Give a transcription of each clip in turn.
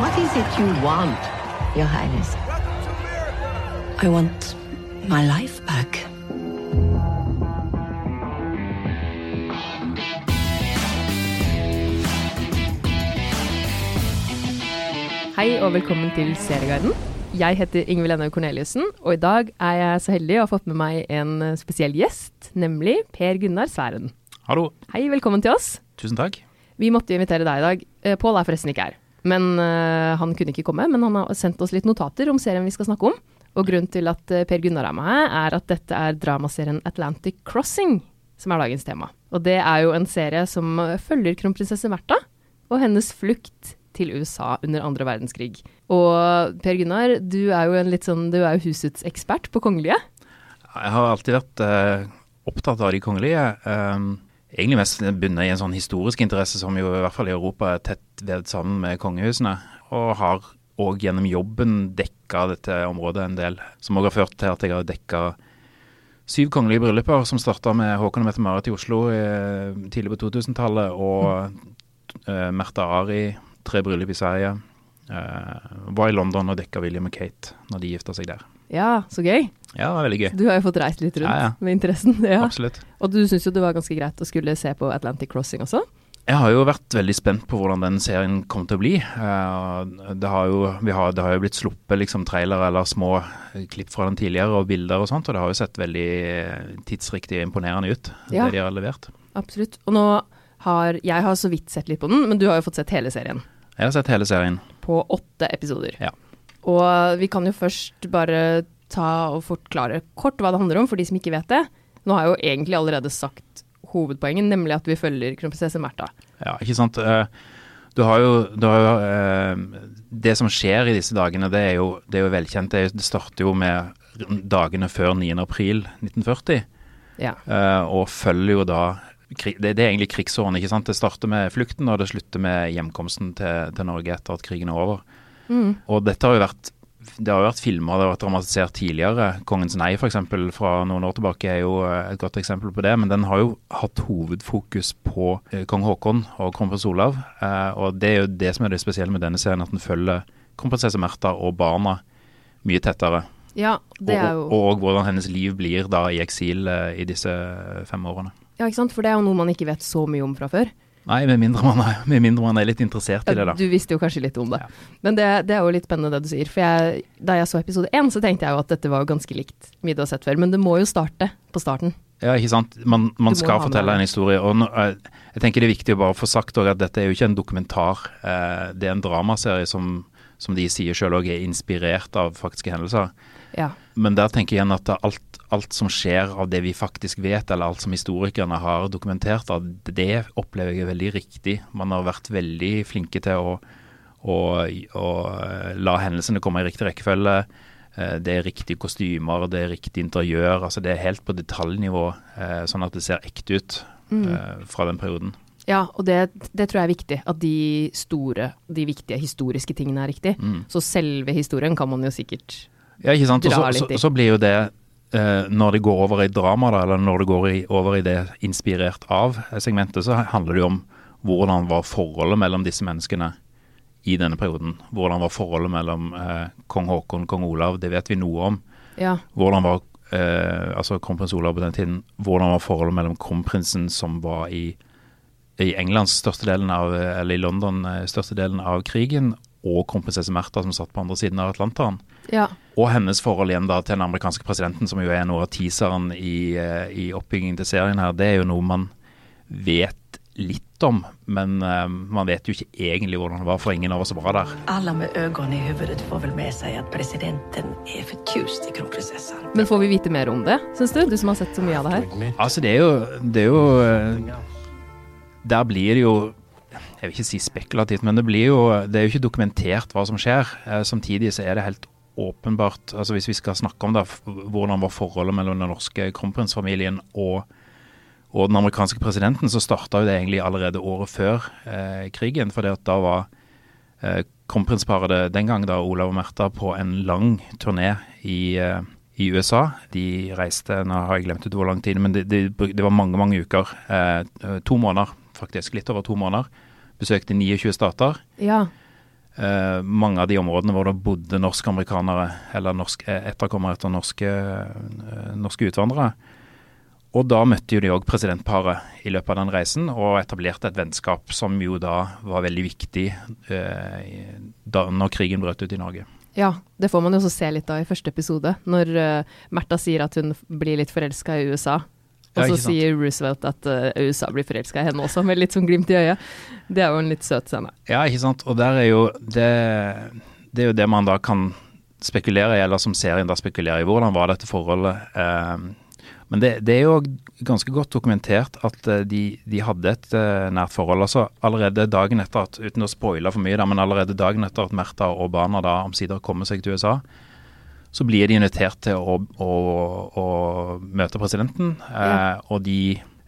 What is it you want, Your Highness? I want my life back. Hei og velkommen til Serieguiden. Jeg heter Ingvild Ennøy Korneliussen, og i dag er jeg så heldig å ha fått med meg en spesiell gjest, nemlig Per Gunnar Sværen. Hallo. Hei, velkommen til oss. Tusen takk. Vi måtte invitere deg i dag. Eh, Pål er forresten ikke her, men uh, han kunne ikke komme. Men han har sendt oss litt notater om serien vi skal snakke om. Og grunnen til at eh, Per Gunnar er med her, er at dette er dramaserien Atlantic Crossing som er dagens tema. Og det er jo en serie som eh, følger kronprinsesse Märtha og hennes flukt til USA under andre verdenskrig. Og Per Gunnar, du er jo en litt sånn, du er jo husets ekspert på kongelige. Jeg har alltid vært eh, opptatt av de kongelige. Um, egentlig mest bundet i en sånn historisk interesse som jo i hvert fall i Europa er tett vevd sammen med kongehusene. Og har òg gjennom jobben dekka dette området en del. Som òg har ført til at jeg har dekka syv kongelige brylluper, som starta med Håkon og Mette-Marit i Oslo eh, tidlig på 2000-tallet. Og eh, Märtha Ari, tre bryllup i Sverige. Eh, var i London og dekka William og Kate når de gifta seg der. Ja, så gøy. Ja, det var veldig gøy. Du har jo fått reist litt rundt Ja, ja. med interessen. Ja. Absolutt. Og du syns jo det var ganske greit å skulle se på Atlantic Crossing også? Jeg har jo vært veldig spent på hvordan den serien kom til å bli. Eh, Det har jo, vi har, det har jo blitt sluppet liksom trailere eller små klipp fra den tidligere og bilder og sånt, og det har jo sett veldig eh, tidsriktig og imponerende ut, Ja. det de har levert. Absolutt. Og nå har Jeg har så vidt sett litt på den, men du har jo fått sett hele serien. Jeg har sett hele serien. På åtte episoder. Ja. Og vi kan jo først bare ta og forklare kort hva det handler om, for de som ikke vet det. Nå har jeg jo egentlig allerede sagt hovedpoenget, nemlig at vi følger kronprinsesse Märtha. Ja, ikke sant. Eh, Du har jo, du har jo eh, Det som skjer i disse dagene, det er jo, det er jo velkjent. Det, er- det starter jo med dagene før 9. april 1940. Ja. Eh, og følger jo da det, det er egentlig krigsårene, ikke sant. Det starter med flukten, og det slutter med hjemkomsten til, til Norge etter at krigen er over. Mm. Og dette har jo vært det har jo vært filmer, det har vært dramatisert tidligere. 'Kongens nei' f.eks. fra noen år tilbake er jo eh, et godt eksempel på det. Men den har jo hatt hovedfokus på eh, kong Haakon og kronprins Olav. Eh, og det er jo det som er det spesielle med denne serien, at den følger kronprinsesse Märtha og barna mye tettere. ja, det er jo Og, og, og hvordan hennes liv blir da i eksil i disse fem årene. Ja, ikke sant, for det er jo noe man ikke vet så mye om fra før. Nei, med mindre man er, med mindre man er litt interessert i det, da. Du visste jo kanskje litt om det. Ja. Men det, det er jo litt spennende det du sier. For jeg, da jeg så episode én, så tenkte jeg jo at dette var ganske likt mye du har sett før. Men det må jo starte på starten. Ja, ikke sant. Man, man skal fortelle en historie. Og nå, eh, jeg tenker det er viktig å bare få sagt at dette er jo ikke en dokumentar. Eh, det er en dramaserie som, som de sier sjøl òg er inspirert av faktiske hendelser. Ja. Men der tenker jeg igjen at alt, alt som skjer av det vi faktisk vet, eller alt som historikerne har dokumentert, at det opplever jeg er veldig riktig. Man har vært veldig flinke til å, å, å eh, la hendelsene komme i riktig rekkefølge. Eh, Det er riktige kostymer, det er riktig interiør. altså Det er helt på detaljnivå, eh, sånn at det ser ekte ut mm. fra den perioden. Ja, og det, det tror jeg er viktig. At de store, de viktige historiske tingene er riktig. Mm. Så selve historien kan man jo sikkert Ja, ikke sant. Og Dra litt så, i. så blir jo det eh, Når det går over i drama, da, eller når det går i, over i det inspirert av segmentet, så handler det jo om hvordan var forholdet mellom disse menneskene i denne perioden. Hvordan var forholdet mellom eh, kong Haakon kong Olav, det vet vi noe om. Ja. Hvordan var eh, altså kronprins Olav på den tiden, hvordan var forholdet mellom kronprinsen som var i, i Englands største delen av, eller i London eh, største delen av krigen, og kronprinsesse Märtha som satt på andre siden av Atlanteren. Ja. Og hennes forhold igjen da til den amerikanske presidenten, som jo er noe av teaseren i, eh, i oppbyggingen til serien her, det er jo noe man vet litt om, men uh, man vet jo ikke egentlig hvordan det var, for ingen av oss var der. Alle med øynene i huvudet får vel med seg at presidenten er fortjust i kronprinsessen. Men får vi vite mer om det, syns du? Du som har sett så mye av det her. Altså, det er jo, det er jo eh, Der blir det jo Jeg vil ikke si spekulativt, men det blir jo Det er jo ikke dokumentert hva som skjer. Eh, Samtidig så er det helt åpenbart altså Hvis vi skal snakke om det, hvordan var forholdet mellom den norske kronprinsfamilien og og den amerikanske presidenten, så starta jo det egentlig allerede året før eh, krigen. For da var eh, kronprinsparet den gang, da Olav og Märtha, på en lang turné i, eh, i USA. De reiste Nå har jeg glemt ut hvor lang tid, men det, de, de var mange, mange uker. Eh, to måneder, faktisk. Litt over to måneder. Besøkte 29 stater. Ja. Eh, mange av de områdene hvor det bodde norsk-amerikanere, eller norsk, eh, etterkommere etter norske, uh, norske utvandrere. Og da møtte jo de òg presidentparet i løpet av den reisen, og etablerte et vennskap som jo da var veldig viktig uh, da når krigen brøt ut i Norge. Ja, det får man jo også se litt av i første episode, når uh, Märtha sier at hun blir litt forelska i USA. Og så sier Roosevelt at uh, USA blir forelska i henne også, med litt sånn glimt i øyet. Det er jo en litt søt scene. Ja, ikke sant. Og der er jo det, det er jo det man da kan spekulere i, eller som serien da spekulerer i. Hvordan var dette forholdet? Eh, men det, det, er jo ganske godt dokumentert at eh, de, de hadde et uh, nært forhold. altså Allerede dagen etter at, uten å spoile for mye, da, men allerede dagen etter at Märtha og barna da omsider kommer seg til USA, så blir de invitert til å, å, å møte presidenten. Ja. Eh, og de,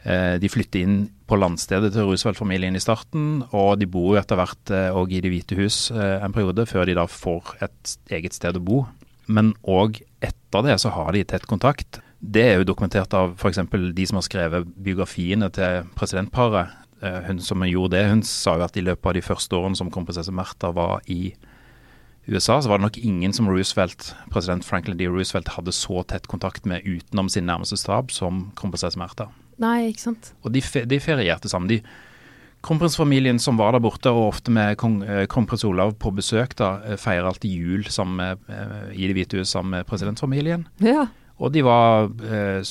eh, de, flytter inn på landstedet til Roosevelt-familien i starten. Og de bor jo etter hvert òg eh, i Det hvite hus eh, en periode, før de da får et eget sted å bo. Men òg etter det så har de tett kontakt. Det er jo dokumentert av f.eks. de som har skrevet biografiene til presidentparet. Hun som gjorde det, hun sa jo at i løpet av de første årene som kronprinsesse Märtha var i USA, så var det nok ingen som Roosevelt, president Franklin D. Roosevelt hadde så tett kontakt med utenom sin nærmeste stab som kronprinsesse Märtha. Nei, ikke sant. Og de, de ferierte sammen. de Kronprinsfamilien som var der borte, og ofte med eh, kronprins Olav på besøk, da, eh, feirer alltid jul med, i Det hvite hus sammen med presidentfamilien. Ja. Og de var eh,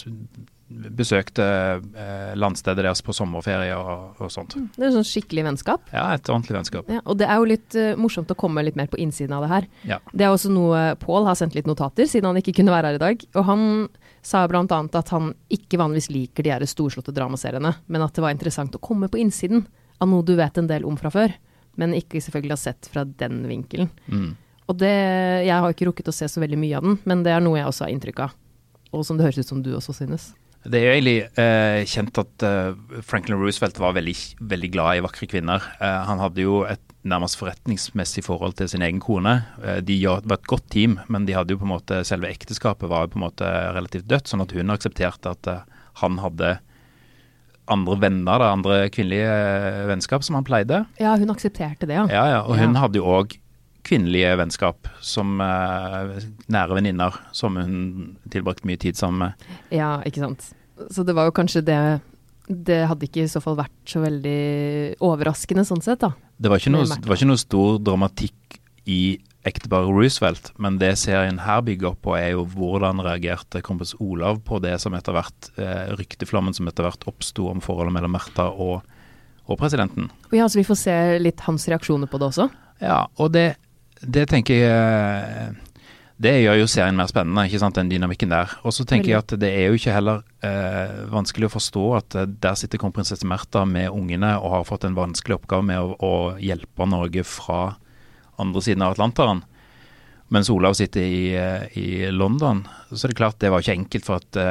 besøkte eh, landstedet deres på sommerferie og, og, sånt. Mm, det er sånn skikkelig vennskap? Ja, et ordentlig vennskap. Ja, og det er jo litt uh, morsomt å komme litt mer på innsiden av det her. Ja. Det er også noe Pål har sendt litt notater, siden han ikke kunne være her i dag. Og han sa bl.a. at han ikke vanligvis liker de her storslåtte dramaseriene, men at det var interessant å komme på innsiden av noe du vet en del om fra før, men ikke selvfølgelig har sett fra den vinkelen. Mm. Og det, Jeg har ikke rukket å se så veldig mye av den, men det er noe jeg også har inntrykk av og som det høres ut som du også synes. Det er jo egentlig eh, kjent at eh, Franklin Roosevelt var veldig, veldig, glad i vakre kvinner. Eh, han hadde jo et nærmest forretningsmessig forhold til sin egen kone. Eh, de var et godt team, men de hadde jo på en måte, selve ekteskapet var jo på en måte relativt dødt. Sånn at hun aksepterte at eh, han hadde andre venner, da, andre kvinnelige eh, vennskap som han pleide. Ja, hun aksepterte det, ja. Ja, ja og hun ja. hadde jo òg kvinnelige vennskap som uh, nære venninner som hun tilbrakte mye tid sammen med. Ja, ikke sant. Så det var jo kanskje det Det hadde ikke i så fall vært så veldig overraskende sånn sett, da. Det var ikke noe, det var ikke noe stor dramatikk i ekteparet Roosevelt, men det serien her bygger opp på, er jo hvordan reagerte kompis Olav på det som etter hvert eh, rykteflommen som etter hvert oppsto om forholdet mellom Märtha og, og presidenten. Ja, så vi får se litt hans reaksjoner på det også? Ja, og det det tenker jeg eh, Det gjør jo serien mer spennende, ikke sant, den dynamikken der. Og så tenker jeg at det er jo ikke heller eh, vanskelig å forstå at eh, der sitter kronprinsesse Märtha med ungene og har fått en vanskelig oppgave med å, å hjelpe Norge fra andre siden av Atlanteren. Mens Olav sitter i, eh, i, London. Så det er klart det var ikke enkelt for et,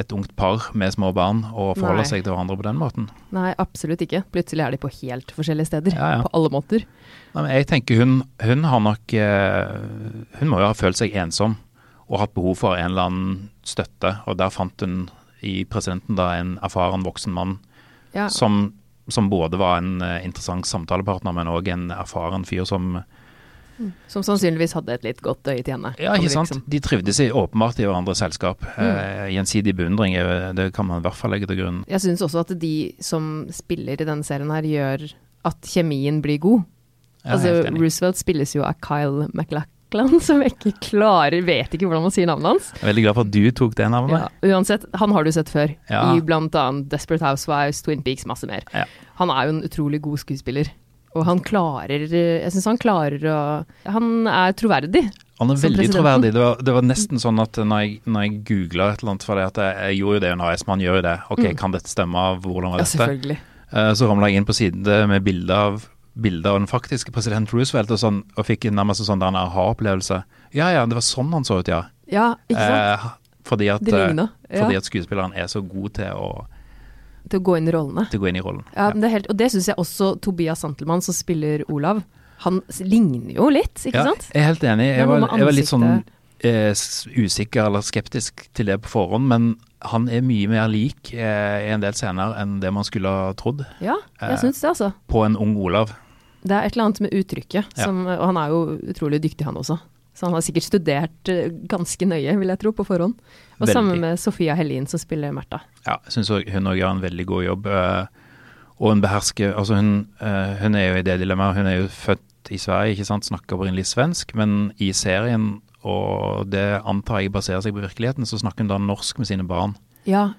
et ungt par med små barn å forholde Nei. seg til hverandre på den måten. Nei, absolutt ikke. Plutselig er de på helt forskjellige steder. Ja, ja. På alle måter. Nei, jeg tenker hun, hun har nok eh, Hun må jo ha følt seg ensom og hatt behov for en eller annen støtte. Og der fant hun i presidenten da en erfaren voksen mann ja. som, som, både var en uh, interessant samtalepartner, men òg en erfaren fyr som. Som sannsynligvis hadde et litt godt øye til henne. Ja, ikke sant. Liksom. De trivdes i, åpenbart i hverandres selskap. Mm. Eh, gjensidig beundring, det kan man i hvert fall legge til grunn. Jeg syns også at de som spiller i denne serien her, gjør at kjemien blir god. Altså, Roosevelt spilles jo av Kyle MacLachlan, som jeg ikke klarer Vet ikke hvordan man sier navnet hans. Jeg er veldig glad for at du tok det navnet. Ja, uansett, han har du sett før. Ja. I bl.a. Desperate Housewives, Twin Peaks, masse mer. Ja. Han er jo en utrolig god skuespiller. Og han klarer Jeg syns han klarer å Han er troverdig. Han er veldig troverdig. Det var, det var, nesten sånn at når jeg, når jeg googla et eller annet For jeg, jeg, gjorde jo det under AS, man gjør jo det. Ok, mm. kan dette stemme? Hvordan var dette? Ja, selvfølgelig. Uh, så ramla jeg inn på siden med bilde av bilder av den faktiske president Roosevelt og, sånn, og fikk nærmest en sånn aha-opplevelse. Ja ja, det var sånn han så ut, ja. Ja, ikke sant? Eh, fordi, at, eh, fordi at skuespilleren er så god til å Til å gå inn i rollene. Til å gå inn i rollen. Ja, ja. Det helt, og det syns jeg også Tobias Santelmann, som spiller Olav, han ligner jo litt, ikke ja, sant? Jeg er helt enig. Jeg var, jeg var litt sånn eh, usikker eller skeptisk til det på forhånd, men han er mye mer lik eh, i en del scener enn det man skulle ha trodd. Ja, jeg eh, syns det, altså. På en ung Olav. Det er et eller annet med uttrykket, som, og han er jo utrolig dyktig han også. Så han har sikkert studert eh, ganske nøye, vil jeg tro, på forhånd. Og Veldig. sammen med Sofia Helin som spiller Märtha. Ja, jeg syns hun òg gjør en veldig god jobb. eh, Og hun behersker Altså, hun, eh, hun er jo i det dilemmaet. Hun er jo født i Sverige, ikke sant, snakker opprinnelig svensk, men i serien, og det antar jeg baserer seg på virkeligheten, så snakker hun da norsk med sine barn. Ja,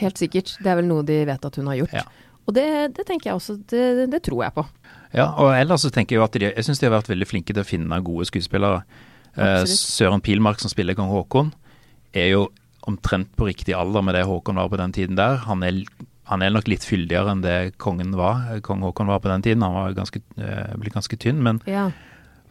helt sikkert. Det er vel noe de vet at hun har gjort. Ja. Og det, det tenker jeg også, det, det tror jeg på. Ja, og ellers så tenker jeg jo at de, jeg syns de har vært veldig flinke til å finne gode skuespillere. Eh, Absolutt. Søren Pilmark som spiller kong Haakon, er jo omtrent på riktig alder med det Haakon var på den tiden der. Han er, han er nok litt fyldigere enn det kongen var, eh, kong Haakon var på den tiden. Han var ganske, ble ganske tynn, men Ja.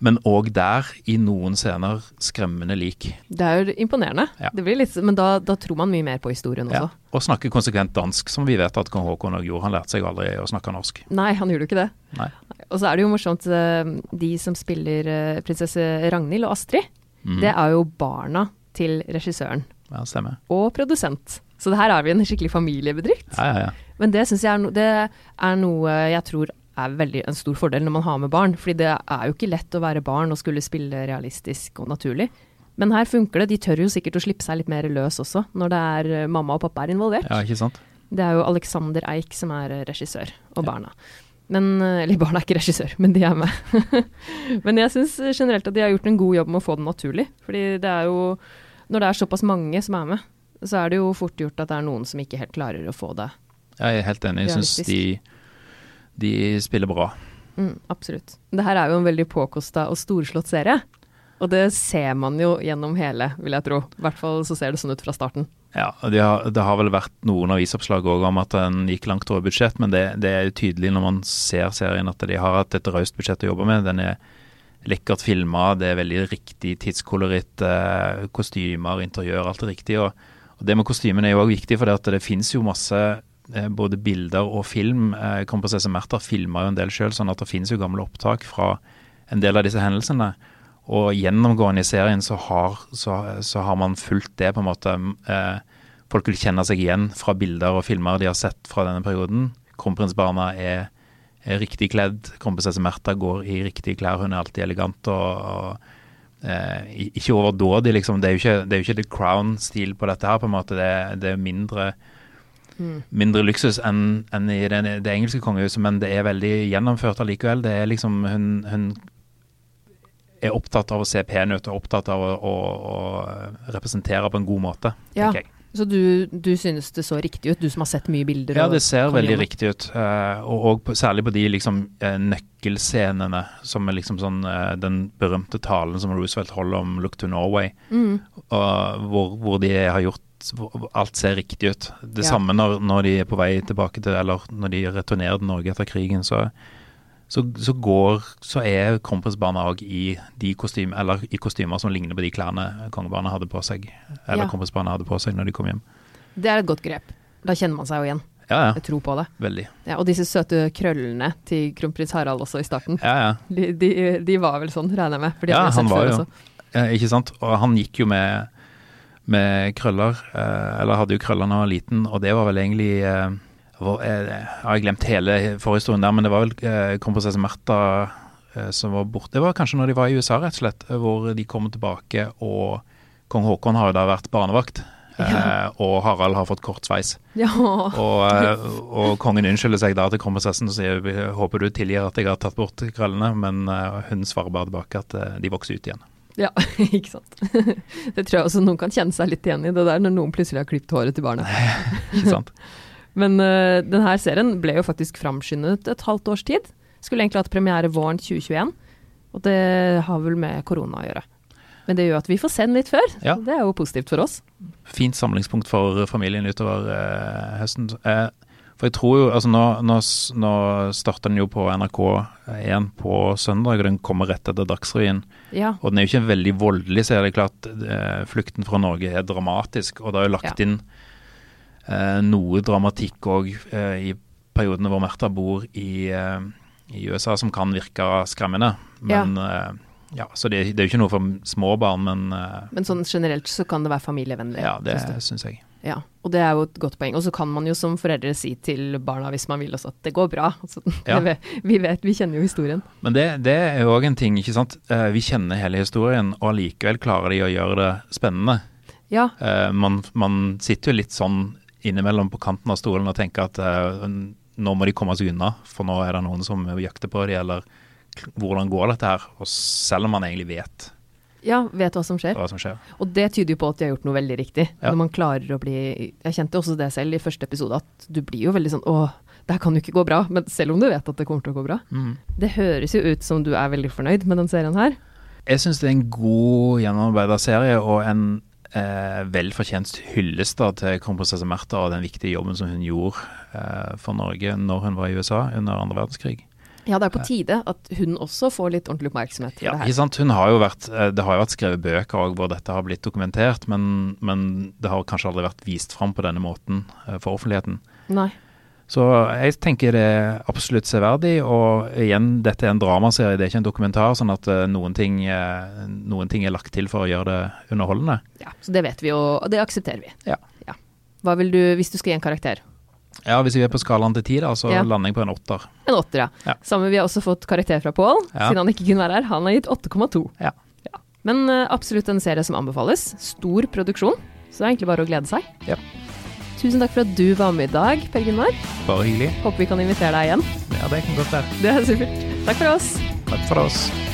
Men òg der, i noen scener, skremmende lik. Det er jo imponerende. Ja. Det blir litt, men da, da tror man mye mer på historien også. Ja. Og snakker konsekvent dansk, som vi vet at kong Haakon òg gjorde. Han lærte seg aldri å snakke norsk. Nei, han gjorde jo ikke det. Nei. Og så er det jo morsomt, eh, de som spiller eh, prinsesse Ragnhild og Astrid, mm. det er jo barna til regissøren Ja, stemmer. og produsent. Så det her er vi en skikkelig familiebedrift. Ja, ja, ja. Men det syns jeg er, no, det er noe jeg tror er veldig en stor fordel når man har med barn. Fordi det er jo ikke lett å være barn og skulle spille realistisk og naturlig. Men her funker det. De tør jo sikkert å slippe seg litt mer løs også, når det er eh, mamma og pappa er involvert. ja ikke sant? Det er jo Alexander Eik som er eh, regissør, og barna. Men, eh, eller barna er ikke regissør, men de er med. men jeg syns generelt at de har gjort en god jobb med å få det naturlig. Fordi det er jo Når det er såpass mange som er med, så er det jo fort gjort at det er noen som ikke helt klarer å få det. Jeg er helt enig. Jeg syns de, de spiller bra. Mm, absolutt. Det her er jo en veldig påkosta og storslått serie. Og det ser man jo gjennom hele, vil jeg tro. I hvert fall så ser det sånn ut fra starten. Ja, det har, Det har vel vært noen avisoppslag òg om at den gikk langt over budsjett, men det, det er jo tydelig når man ser serien at de har hatt et raust budsjett å jobbe med. Den er lekkert filma, det er veldig riktig tidskoloritt, eh, kostymer, interiør, alt er riktig. Og, og det med kostymene er jo òg viktig, for det, at det finnes jo masse både bilder og film. Eh, Kronprinsesse Märtha filma jo en del sjøl, sånn at det finnes jo gamle opptak fra en del av disse hendelsene. Og gjennomgående i serien så har, så, så har man fulgt det, på en måte. Eh, folk vil kjenne seg igjen fra bilder og filmer de har sett fra denne perioden. Kronprinsbarna er, er riktig kledd. Kronprinsesse Märtha går i riktige klær. Hun er alltid elegant og, og eh, ikke overdådig, liksom. Det er jo ikke, det er jo ikke The Crown-stil på dette her, på en måte. Det, det er mindre mindre luksus enn enn i det, det engelske kongehuset, men det er veldig gjennomført allikevel. Det er liksom Hun, hun er opptatt av å se pen ut og opptatt av å, å, å representere på en god måte, Ja. tenker jeg. Så du, du synes det så riktig ut, du som har sett mye bilder? Ja, det ser veldig gjøre- riktig ut. eh, og og på, særlig på de liksom eh, nøkkelscenene, som er liksom sånn eh, den berømte talen som Roosevelt holder om 'Look to Norway', Mm. og hvor, hvor de har gjort alt ser riktig ut. Det Ja. samme når, når de er på vei tilbake til Eller når de returnerer til Norge etter krigen, så, så, så går Så er kronprinsbarna òg i de kostymer Eller i kostymer som ligner på de klærne kongebarna hadde på seg. Eller Ja. kronprinsbarna hadde på seg når de kom hjem. Det er et godt grep. Da kjenner man seg jo igjen. Ja, ja. Jeg tror på det. Veldig. Ja, og disse søte krøllene til kronprins Harald også i starten. Ja, ja. De, de, de var vel sånn, regner jeg med? Ja, han sett var jo eh, Ikke sant? Og han gikk jo med, med krøller, eh, eller hadde jo krøller da han var liten, og det var vel egentlig eh, eh, Jeg har glemt hele forhistorien der, men det var vel eh, kronprinsesse Märtha eh, som var borte. Det var kanskje når de var i USA, rett og slett, eh, hvor de kom tilbake, og kong Haakon har jo da vært barnevakt. Eh, og Harald har fått kort sveis. Ja. Og, eh, og kongen unnskylder seg da til kronprinsessen og sier "Jeg håper du tilgir at jeg har tatt bort krøllene, men hun svarer bare tilbake at de vokser ut igjen. ja, ikke sant. Det tror jeg også noen kan kjenne seg litt igjen i, det der når noen plutselig har klippet håret til barnet. Ikke sant? Men uh, denne serien ble jo faktisk framskyndet et halvt års tid. Skulle egentlig hatt premiere våren 2021, og det har vel med korona å gjøre. Men det gjør at vi får se den litt før. Ja. Det er jo positivt for oss. Fint samlingspunkt for familien utover eh, høsten. Eh, for jeg tror jo, altså Nå, nå, nå starter den jo på NRK1 på søndag, og den kommer rett etter Dagsrevyen. Ja. Og den er jo ikke veldig voldelig, så er det klart eh, flukten fra Norge er dramatisk. Og det er jo lagt Ja. inn eh, noe dramatikk òg eh, i periodene hvor Märtha bor i, eh, i USA, som kan virke skremmende. Men ja, ja Så det, det er jo ikke noe for små barn, men eh, Men sånn generelt så kan det være familievennlig. ja, det syns jeg. Ja, og det er jo et godt poeng. Og så kan man jo som foreldre si til barna hvis man vil også at det går bra. Altså, Ja. det vi vet, vi kjenner jo historien. Men det, det er jo òg en ting, ikke sant. Eh, Vi kjenner hele historien, og allikevel klarer de å gjøre det spennende. Ja, Eh, Man, man sitter jo litt sånn innimellom på kanten av stolen og tenke at uh, nå må de komme seg unna, for nå er det noen som jakter på dem, eller hvordan går dette her? Og selv om man egentlig vet ja, vet hva som hva som skjer. Og det tyder jo på at de har gjort noe veldig riktig. Ja. Når man klarer å bli Jeg kjente også det selv i første episode, at du blir jo veldig sånn Å, det her kan jo ikke gå bra. Men selv om du vet at det kommer til å gå bra. Mm. Det høres jo ut som du er veldig fornøyd med den serien her. Jeg syns det er en god gjennomarbeida serie og en eh, velfortjent hyllest da, til kronprinsesse Märtha og den viktige jobben som hun gjorde eh, for Norge når hun var i USA under andre verdenskrig. Ja, det er på tide at hun også får litt ordentlig oppmerksomhet Ja, det her. har jo vært, eh, det har jo vært skrevet bøker også hvor dette har blitt dokumentert, men, men det har kanskje aldri vært vist fram på denne måten eh, for offentligheten. Nei. Så jeg tenker det er absolutt severdig, og igjen, dette er en dramaserie, det er ikke en dokumentar, sånn at eh, noen ting, eh, noen ting er lagt til for å gjøre det underholdende. Ja, så det vet vi jo, og det aksepterer vi. Ja. Hva vil du, hvis du skal gi en karakter? Ja, hvis vi er på skalaen til ti, da, så Ja. lander jeg på en åtter. En åtter, ja. Ja. Samme, vi har også fått karakter fra Pål, Ja. siden han ikke kunne være her. Han har gitt 8,2. Ja. Men eh, absolutt en serie som anbefales. Stor produksjon, så det er egentlig bare å glede seg. Ja. Tusen takk for at du var med i dag, Per Gunnar. Bare hyggelig. Håper vi kan invitere deg igjen. Ja, det kan godt være. Det er supert. Takk for oss. Takk for oss.